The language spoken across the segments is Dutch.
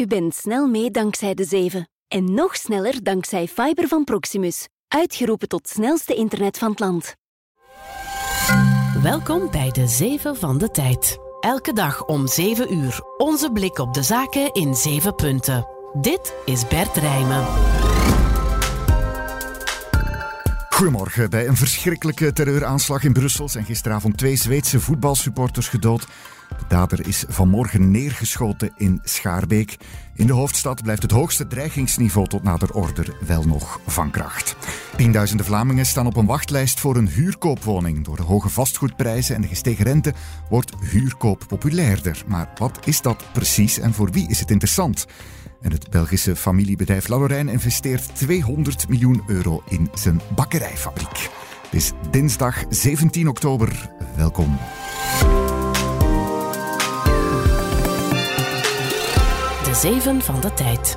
U bent snel mee dankzij de 7. En nog sneller dankzij fiber van Proximus. Uitgeroepen tot snelste internet van het land. Welkom bij de 7 van de tijd. Elke dag om 7 uur. Onze blik op de zaken in 7 punten. Dit is Bert Rijmen. Goedemorgen. Bij een verschrikkelijke terreuraanslag in Brussel zijn gisteravond twee Zweedse voetbalsupporters gedood. De dader is vanmorgen neergeschoten in Schaarbeek. In de hoofdstad blijft het hoogste dreigingsniveau tot nader order wel nog van kracht. Tienduizenden Vlamingen staan op een wachtlijst voor een huurkoopwoning. Door de hoge vastgoedprijzen en de gestegen rente wordt huurkoop populairder. Maar wat is dat precies en voor wie is het interessant? En het Belgische familiebedrijf Lalorijn investeert 200 miljoen euro in zijn bakkerijfabriek. Het is dinsdag 17 oktober. Welkom. De 7 van de tijd.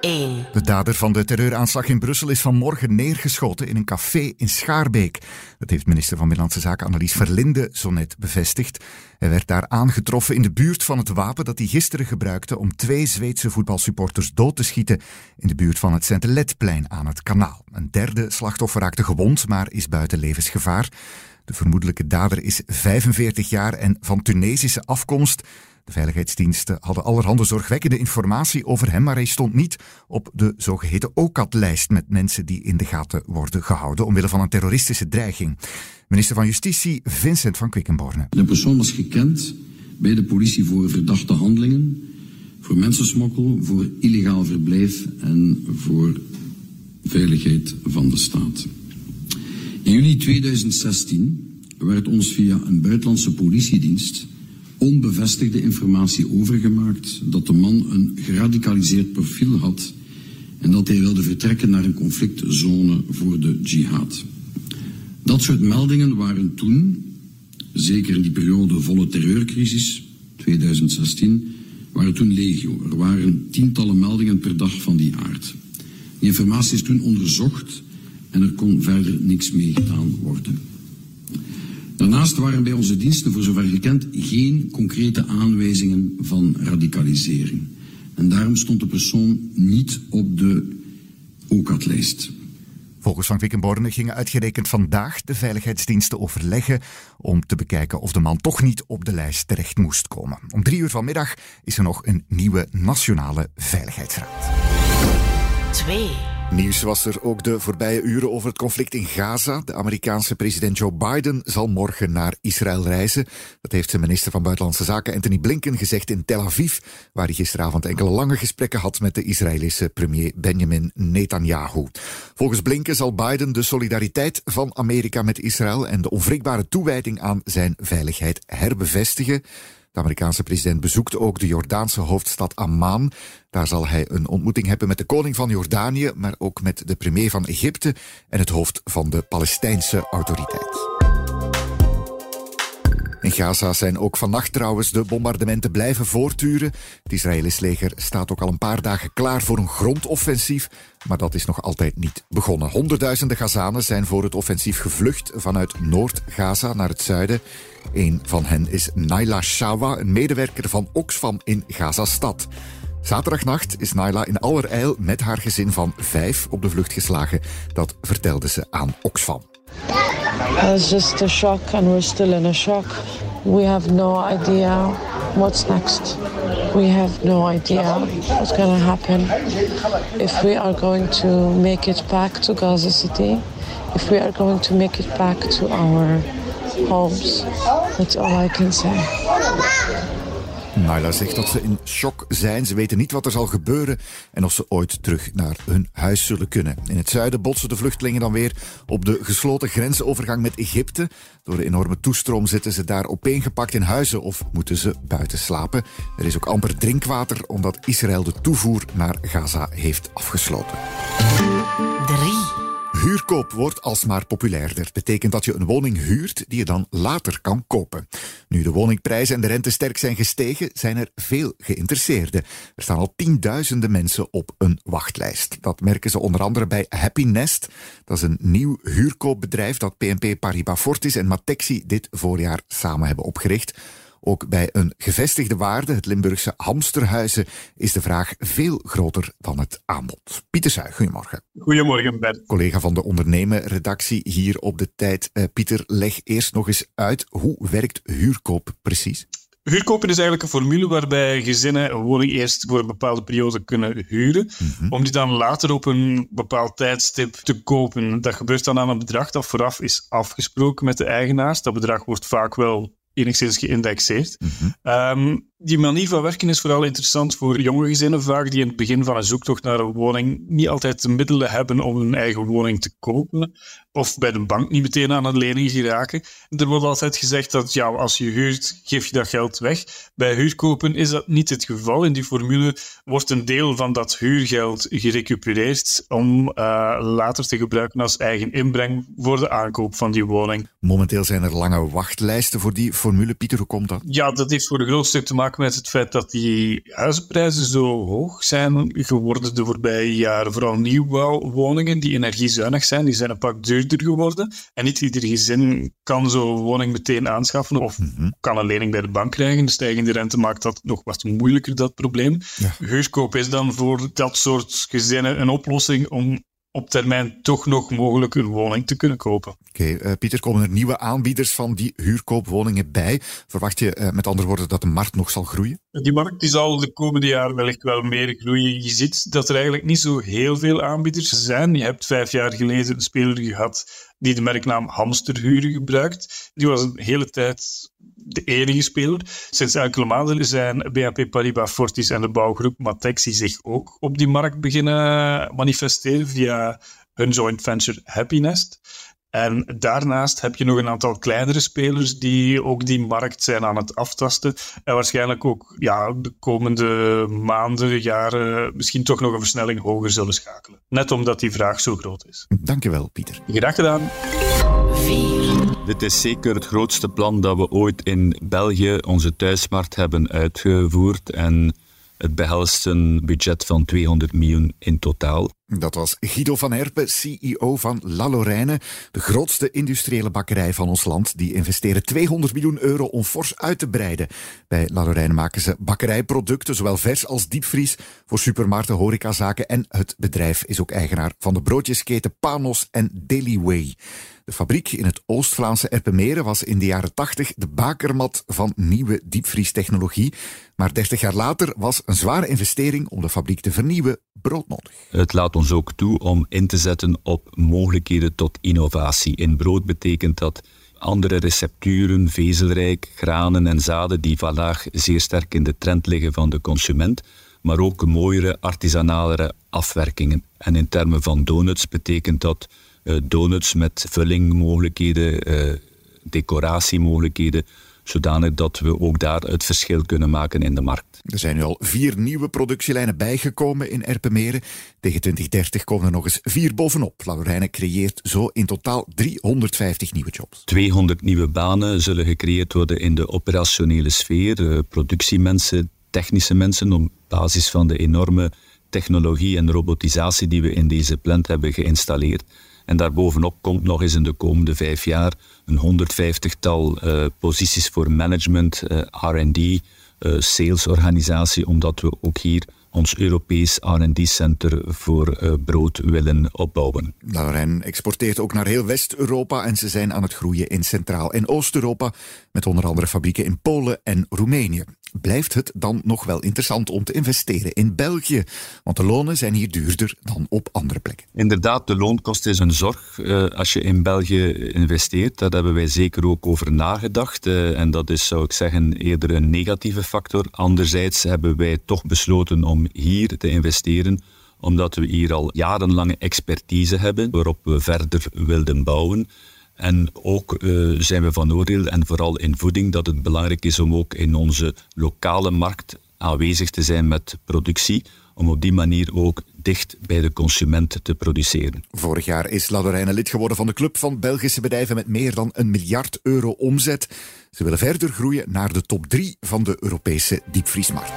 1. De dader van de terreuraanslag in Brussel is vanmorgen neergeschoten in een café in Schaarbeek. Dat heeft minister van Binnenlandse Zaken Annelies Verlinde zo net bevestigd. Hij werd daar aangetroffen in de buurt van het wapen dat hij gisteren gebruikte om twee Zweedse voetbalsupporters dood te schieten in de buurt van het Saint-Letplein aan het kanaal. Een derde slachtoffer raakte gewond, maar is buiten levensgevaar. De vermoedelijke dader is 45 jaar en van Tunesische afkomst. Veiligheidsdiensten hadden allerhande zorgwekkende informatie over hem, maar hij stond niet op de zogeheten OCAT-lijst met mensen die in de gaten worden gehouden omwille van een terroristische dreiging. Minister van Justitie Vincent van Quickenborne. De persoon was gekend bij de politie voor verdachte handelingen, voor mensensmokkel, voor illegaal verblijf en voor veiligheid van de staat. In juli 2016 werd ons via een buitenlandse politiedienst onbevestigde informatie overgemaakt dat de man een geradicaliseerd profiel had en dat hij wilde vertrekken naar een conflictzone voor de jihad. Dat soort meldingen waren toen, zeker in die periode volle terreurcrisis, 2016, waren toen legio. Er waren tientallen meldingen per dag van die aard. Die informatie is toen onderzocht en er kon verder niks mee gedaan worden. Daarnaast waren bij onze diensten, voor zover gekend, geen concrete aanwijzingen van radicalisering. En daarom stond de persoon niet op de OCAT-lijst. Volgens Van Quickenborne gingen uitgerekend vandaag de veiligheidsdiensten overleggen om te bekijken of de man toch niet op de lijst terecht moest komen. Om drie uur vanmiddag is er nog een nieuwe Nationale Veiligheidsraad. 2. Nieuws was er ook de voorbije uren over het conflict in Gaza. De Amerikaanse president Joe Biden zal morgen naar Israël reizen. Dat heeft zijn minister van Buitenlandse Zaken Anthony Blinken gezegd in Tel Aviv, waar hij gisteravond enkele lange gesprekken had met de Israëlische premier Benjamin Netanyahu. Volgens Blinken zal Biden de solidariteit van Amerika met Israël en de onwrikbare toewijding aan zijn veiligheid herbevestigen. De Amerikaanse president bezoekt ook de Jordaanse hoofdstad Amman. Daar zal hij een ontmoeting hebben met de koning van Jordanië, maar ook met de premier van Egypte en het hoofd van de Palestijnse autoriteit. In Gaza zijn ook vannacht trouwens de bombardementen blijven voortduren. Het Israëlisch leger staat ook al een paar dagen klaar voor een grondoffensief, maar dat is nog altijd niet begonnen. Honderdduizenden Gazanen zijn voor het offensief gevlucht vanuit Noord-Gaza naar het zuiden. Een van hen is Naila Shawa, een medewerker van Oxfam in Gaza-stad. Zaterdagnacht is Naila in allerijl met haar gezin van vijf op de vlucht geslagen. Dat vertelde ze aan Oxfam. It's just a shock, and we're still in a shock. We have no idea what's next. We have no idea what's going to happen. If we are going to make it back to Gaza City, if we are going to make it back to our homes. That's all I can say. Naila zegt dat ze in shock zijn. Ze weten niet wat er zal gebeuren en of ze ooit terug naar hun huis zullen kunnen. In het zuiden botsen de vluchtelingen dan weer op de gesloten grensovergang met Egypte. Door de enorme toestroom zitten ze daar opeengepakt in huizen of moeten ze buiten slapen. Er is ook amper drinkwater omdat Israël de toevoer naar Gaza heeft afgesloten. 3. Huurkoop wordt alsmaar populairder. Betekent dat je een woning huurt die je dan later kan kopen. Nu de woningprijzen en de rente sterk zijn gestegen, zijn er veel geïnteresseerden. Er staan al tienduizenden mensen op een wachtlijst. Dat merken ze onder andere bij Happy Nest. Dat is een nieuw huurkoopbedrijf dat PNP Paribas Fortis en Matexi dit voorjaar samen hebben opgericht. Ook bij een gevestigde waarde, het Limburgse Hamsterhuizen, is de vraag veel groter dan het aanbod. Pieter Suij, goedemorgen. Goedemorgen, Bert. Collega van de ondernemen-redactie hier op de tijd. Uh, Pieter, leg eerst nog eens uit hoe werkt huurkoop precies? Huurkopen is eigenlijk een formule waarbij gezinnen een woning eerst voor een bepaalde periode kunnen huren, mhm. om die dan later op een bepaald tijdstip te kopen. Dat gebeurt dan aan een bedrag dat vooraf is afgesproken met de eigenaars. Dat bedrag wordt vaak wel enigszins geïndexeerd. Mm -hmm die manier van werken is vooral interessant voor jonge gezinnen vaak, die in het begin van een zoektocht naar een woning niet altijd de middelen hebben om een eigen woning te kopen, of bij de bank niet meteen aan een lening geraken. Er wordt altijd gezegd dat ja, als je huurt, geef je dat geld weg. Bij huurkopen is dat niet het geval. In die formule wordt een deel van dat huurgeld gerecupereerd om uh, later te gebruiken als eigen inbreng voor de aankoop van die woning. Momenteel zijn er lange wachtlijsten voor die formule. Pieter, hoe komt dat? Ja, dat heeft voor een groot stuk te maken met het feit dat die huizenprijzen zo hoog zijn geworden de voorbije jaren. Vooral nieuwbouwwoningen die energiezuinig zijn, die zijn een pak duurder geworden. En niet ieder gezin kan zo'n woning meteen aanschaffen of mhm. kan een lening bij de bank krijgen. De stijgende rente maakt dat nog wat moeilijker, dat probleem. Ja. Huurkoop is dan voor dat soort gezinnen een oplossing om op termijn toch nog mogelijk een woning te kunnen kopen. Oké, okay, uh, Pieter, komen er nieuwe aanbieders van die huurkoopwoningen bij? Verwacht je uh, met andere woorden dat de markt nog zal groeien? Die markt die zal de komende jaren wellicht wel meer groeien. Je ziet dat er eigenlijk niet zo heel veel aanbieders zijn. Je hebt vijf jaar geleden een speler gehad die de merknaam Hamsterhuren gebruikt. Die was een hele tijd de enige speler. Sinds enkele maanden zijn BNP Paribas Fortis en de bouwgroep Matexi zich ook op die markt beginnen manifesteren via hun joint venture Happinest. En daarnaast heb je nog een aantal kleinere spelers die ook die markt zijn aan het aftasten. En waarschijnlijk ook ja, de komende maanden, jaren misschien toch nog een versnelling hoger zullen schakelen. Net omdat die vraag zo groot is. Dankjewel, Pieter. Graag gedaan. Dit is zeker het grootste plan dat we ooit in België, onze thuismarkt, hebben uitgevoerd. En het behelst een budget van 200 miljoen in totaal. Dat was Guido van Herpen, CEO van La Lorraine, de grootste industriële bakkerij van ons land. Die investeren 200 miljoen euro om fors uit te breiden. Bij La Lorraine maken ze bakkerijproducten, zowel vers als diepvries, voor supermarkten, horecazaken en het bedrijf is ook eigenaar van de broodjesketen Panos en Dailyway. De fabriek in het Oost-Vlaamse Erpenmeren was in de jaren 80 de bakermat van nieuwe diepvriestechnologie. Maar 30 jaar later was een zware investering om de fabriek te vernieuwen broodnodig. Het laat ons ook toe om in te zetten op mogelijkheden tot innovatie. In brood betekent dat andere recepturen, vezelrijk, granen en zaden die vandaag zeer sterk in de trend liggen van de consument, maar ook mooiere, artisanalere afwerkingen. En in termen van donuts betekent dat donuts met vullingmogelijkheden, uh, decoratiemogelijkheden, zodanig dat we ook daar het verschil kunnen maken in de markt. Er zijn nu al vier nieuwe productielijnen bijgekomen in Erpenmeren. Tegen 2030 komen er nog eens vier bovenop. Laurijne creëert zo in totaal 350 nieuwe jobs. 200 nieuwe banen zullen gecreëerd worden in de operationele sfeer. Productiemensen, technische mensen, op basis van de enorme technologie en robotisatie die we in deze plant hebben geïnstalleerd. En daarbovenop komt nog eens in de komende vijf jaar een 150-tal uh, eh, posities voor management, uh, RD, uh, salesorganisatie, omdat we ook hier ons Europees R&D-center voor brood willen opbouwen. Lauren exporteert ook naar heel West-Europa en ze zijn aan het groeien in Centraal- en Oost-Europa, met onder andere fabrieken in Polen en Roemenië blijft het dan nog wel interessant om te investeren in België. Want de lonen zijn hier duurder dan op andere plekken. Inderdaad, de loonkost is een zorg uh, als je in België investeert. Daar hebben wij zeker ook over nagedacht. Uh, en dat is, zou ik zeggen, eerder een negatieve factor. Anderzijds hebben wij toch besloten om hier te investeren omdat we hier al jarenlange expertise hebben waarop we verder wilden bouwen. En ook uh, zijn we van oordeel, en vooral in voeding, dat het belangrijk is om ook in onze lokale markt aanwezig te zijn met productie, om op die manier ook dicht bij de consument te produceren. Vorig jaar is Ladorijne lid geworden van de club van Belgische bedrijven met meer dan een miljard euro omzet. Ze willen verder groeien naar de top 3 van de Europese diepvriesmarkt.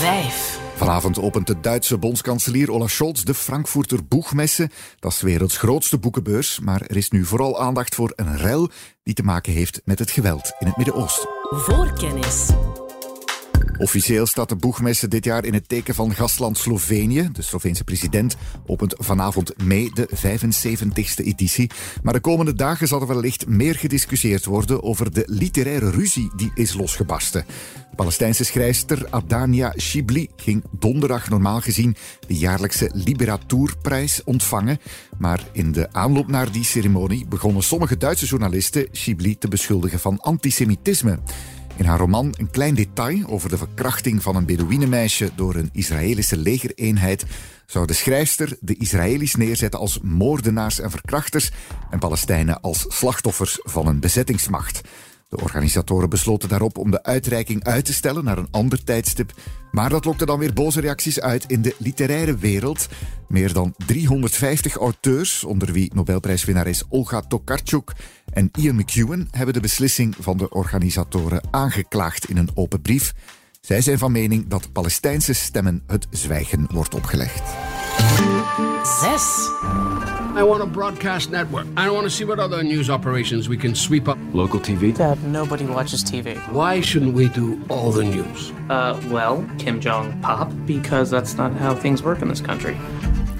5. Vanavond opent de Duitse bondskanselier Olaf Scholz de Frankfurter Boegmesse. Dat is de werelds grootste boekenbeurs, maar er is nu vooral aandacht voor een rel die te maken heeft met het geweld in het Midden-Oosten. Voorkennis. Officieel staat de boegmesse dit jaar in het teken van gastland Slovenië. De Sloveense president opent vanavond mee de 75ste editie. Maar de komende dagen zal er wellicht meer gediscussieerd worden over de literaire ruzie die is losgebarsten. De Palestijnse schrijfster Adania Shibli ging donderdag normaal gezien de jaarlijkse Liberatourprijs ontvangen. Maar in de aanloop naar die ceremonie begonnen sommige Duitse journalisten Shibli te beschuldigen van antisemitisme. In haar roman Een klein detail over de verkrachting van een Bedouinenmeisje door een Israëlische legereenheid zou de schrijfster de Israëli's neerzetten als moordenaars en verkrachters en Palestijnen als slachtoffers van een bezettingsmacht. De organisatoren besloten daarop om de uitreiking uit te stellen naar een ander tijdstip. Maar dat lokte dan weer boze reacties uit in de literaire wereld. Meer dan 350 auteurs, onder wie Nobelprijswinnares Olga Tokarczuk en Ian McEwan, hebben de beslissing van de organisatoren aangeklaagd in een open brief. Zij zijn van mening dat Palestijnse stemmen het zwijgen wordt opgelegd. 6. I want a broadcast network. I want to see what other news operations we can sweep up. Local TV? Dad, nobody watches TV. Why shouldn't we do all the news? Uh, well, Kim Jong pop, because that's not how things work in this country.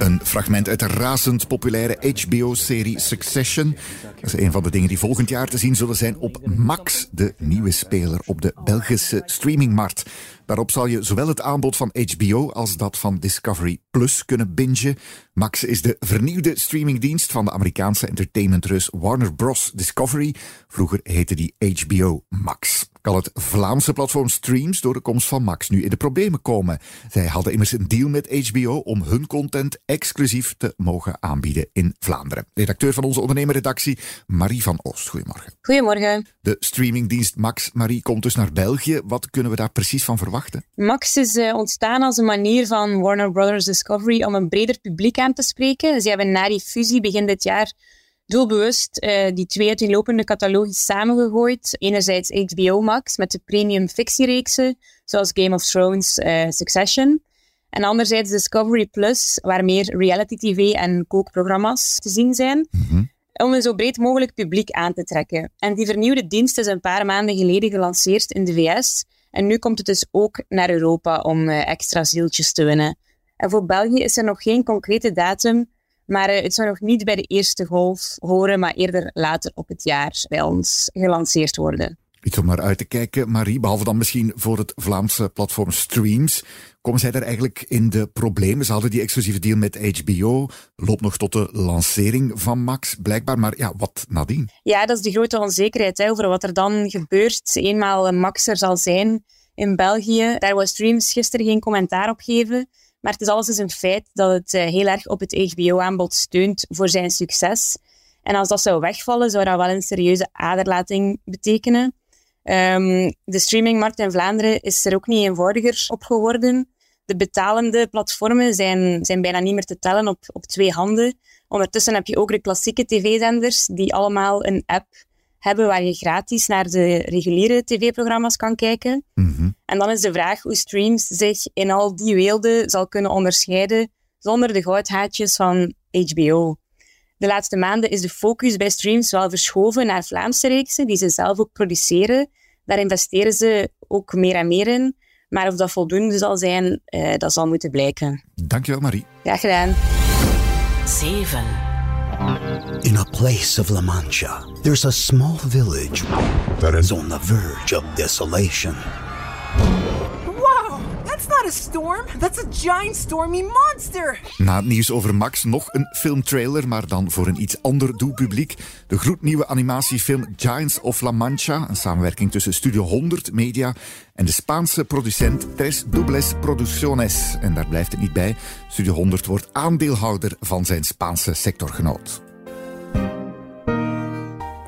Een fragment uit de razend populaire HBO-serie Succession. Dat is een van de dingen die volgend jaar te zien zullen zijn op Max, de nieuwe speler op de Belgische streamingmarkt. Daarop zal je zowel het aanbod van HBO als dat van Discovery Plus kunnen bingen. Max is de vernieuwde streamingdienst van de Amerikaanse entertainmentreus Warner Bros. Discovery. Vroeger heette die HBO Max. Kan het Vlaamse platform Streams door de komst van Max nu in de problemen komen? Zij hadden immers een deal met HBO om hun content exclusief te mogen aanbieden in Vlaanderen. Redacteur van onze ondernemerredactie, Marie van Oost. Goedemorgen. Goedemorgen. De streamingdienst Max, Marie, komt dus naar België. Wat kunnen we daar precies van verwachten? Max is uh, ontstaan als een manier van Warner Brothers Discovery om een breder publiek aan te spreken. Ze hebben na die fusie begin dit jaar doelbewust uh, die twee uiteenlopende catalogus samengegooid. Enerzijds HBO Max met de premium fictiereeksen, zoals Game of Thrones, uh, Succession. En anderzijds Discovery Plus, waar meer reality TV en kookprogramma's te zien zijn. Mm -hmm. Om een zo breed mogelijk publiek aan te trekken. En die vernieuwde dienst is een paar maanden geleden gelanceerd in de VS. En nu komt het dus ook naar Europa om uh, extra zieltjes te winnen. En voor België is er nog geen concrete datum, maar uh, het zou nog niet bij de eerste golf horen, maar eerder later op het jaar bij ons gelanceerd worden. Iets om naar uit te kijken, Marie, behalve dan misschien voor het Vlaamse platform Streams. Komen zij daar eigenlijk in de problemen? Ze hadden die exclusieve deal met HBO, loopt nog tot de lancering van Max, blijkbaar. Maar ja, wat nadien? Ja, dat is de grote onzekerheid hè, over wat er dan gebeurt. Eenmaal Max er zal zijn in België. Daar wil Streams gisteren geen commentaar op geven. Maar het is alles een feit dat het heel erg op het HBO-aanbod steunt voor zijn succes. En als dat zou wegvallen, zou dat wel een serieuze aderlating betekenen. Um, de streamingmarkt in Vlaanderen is er ook niet eenvoudiger op geworden. De betalende platformen zijn, zijn bijna niet meer te tellen op, op twee handen. Ondertussen heb je ook de klassieke tv-zenders die allemaal een app hebben waar je gratis naar de reguliere tv-programma's kan kijken. Mm-hmm. En dan is de vraag hoe Streams zich in al die weelden zal kunnen onderscheiden zonder de goudhaatjes van HBO. De laatste maanden is de focus bij Streams wel verschoven naar Vlaamse reeksen, die ze zelf ook produceren. Daar investeren ze ook meer en meer in. Maar of dat voldoende zal zijn, uh, dat zal moeten blijken. Dankjewel, Marie. Graag gedaan. 7. In a place of La Mancha, there's a small village that is on the verge of desolation. Not a storm. That's a giant stormy monster. Na het nieuws over Max nog een filmtrailer, maar dan voor een iets ander doelpubliek. De gloednieuwe animatiefilm Giants of La Mancha, een samenwerking tussen Studio 100 Media en de Spaanse producent Tres Dobles Producciones. En daar blijft het niet bij. Studio 100 wordt aandeelhouder van zijn Spaanse sectorgenoot.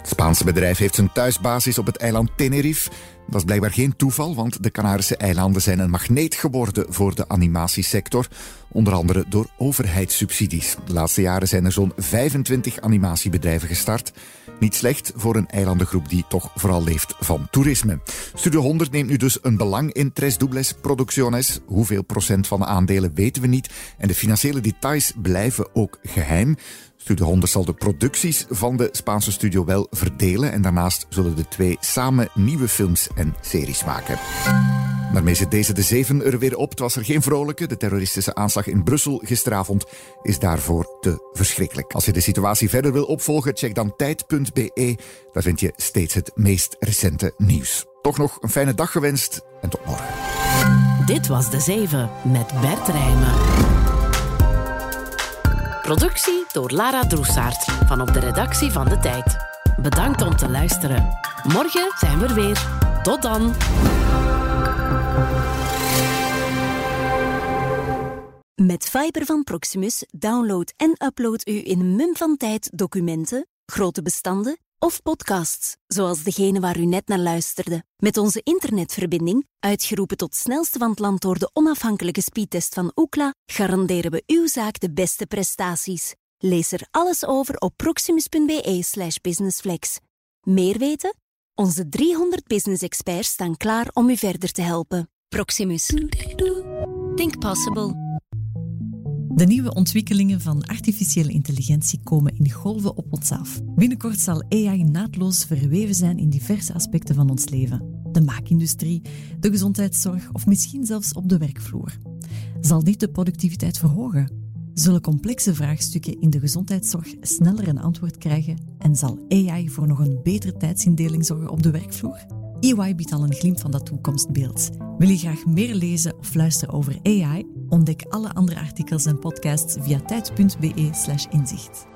Spaanse bedrijf heeft zijn thuisbasis op het eiland Tenerife. Dat is blijkbaar geen toeval, want de Canarische eilanden zijn een magneet geworden voor de animatiesector, onder andere door overheidssubsidies. De laatste jaren zijn er zo'n 25 animatiebedrijven gestart. Niet slecht voor een eilandengroep die toch vooral leeft van toerisme. Studio 100 neemt nu dus een belang in Tres Doubles Producciones. Hoeveel procent van de aandelen weten we niet en de financiële details blijven ook geheim. Studio 100 zal de producties van de Spaanse studio wel verdelen en daarnaast zullen de twee samen nieuwe films series maken. Daarmee zit deze de zeven er weer op. Het was er geen vrolijke. De terroristische aanslag in Brussel gisteravond is daarvoor te verschrikkelijk. Als je de situatie verder wil opvolgen, check dan tijd.be. Daar vind je steeds het meest recente nieuws. Toch nog een fijne dag gewenst en tot morgen. Dit was De Zeven met Bert Rijmen. Productie door Lara Droesaert van op de redactie van De Tijd. Bedankt om te luisteren. Morgen zijn we er weer. Tot dan. Met Fiber van Proximus download en upload u in een mum van tijd documenten, grote bestanden of podcasts, zoals degene waar u net naar luisterde. Met onze internetverbinding, uitgeroepen tot snelste van het land door de onafhankelijke speedtest van Ookla, garanderen we uw zaak de beste prestaties. Lees er alles over op proximus.be/slash businessflex. Meer weten? Onze 300 business experts staan klaar om u verder te helpen. Proximus. Think possible. De nieuwe ontwikkelingen van artificiële intelligentie komen in golven op ons af. Binnenkort zal AI naadloos verweven zijn in diverse aspecten van ons leven. De maakindustrie, de gezondheidszorg of misschien zelfs op de werkvloer. Zal dit de productiviteit verhogen? Zullen complexe vraagstukken in de gezondheidszorg sneller een antwoord krijgen en zal AI voor nog een betere tijdsindeling zorgen op de werkvloer? EY biedt al een glimp van dat toekomstbeeld. Wil je graag meer lezen of luisteren over AI? Ontdek alle andere artikels en podcasts via tijd.be/inzicht.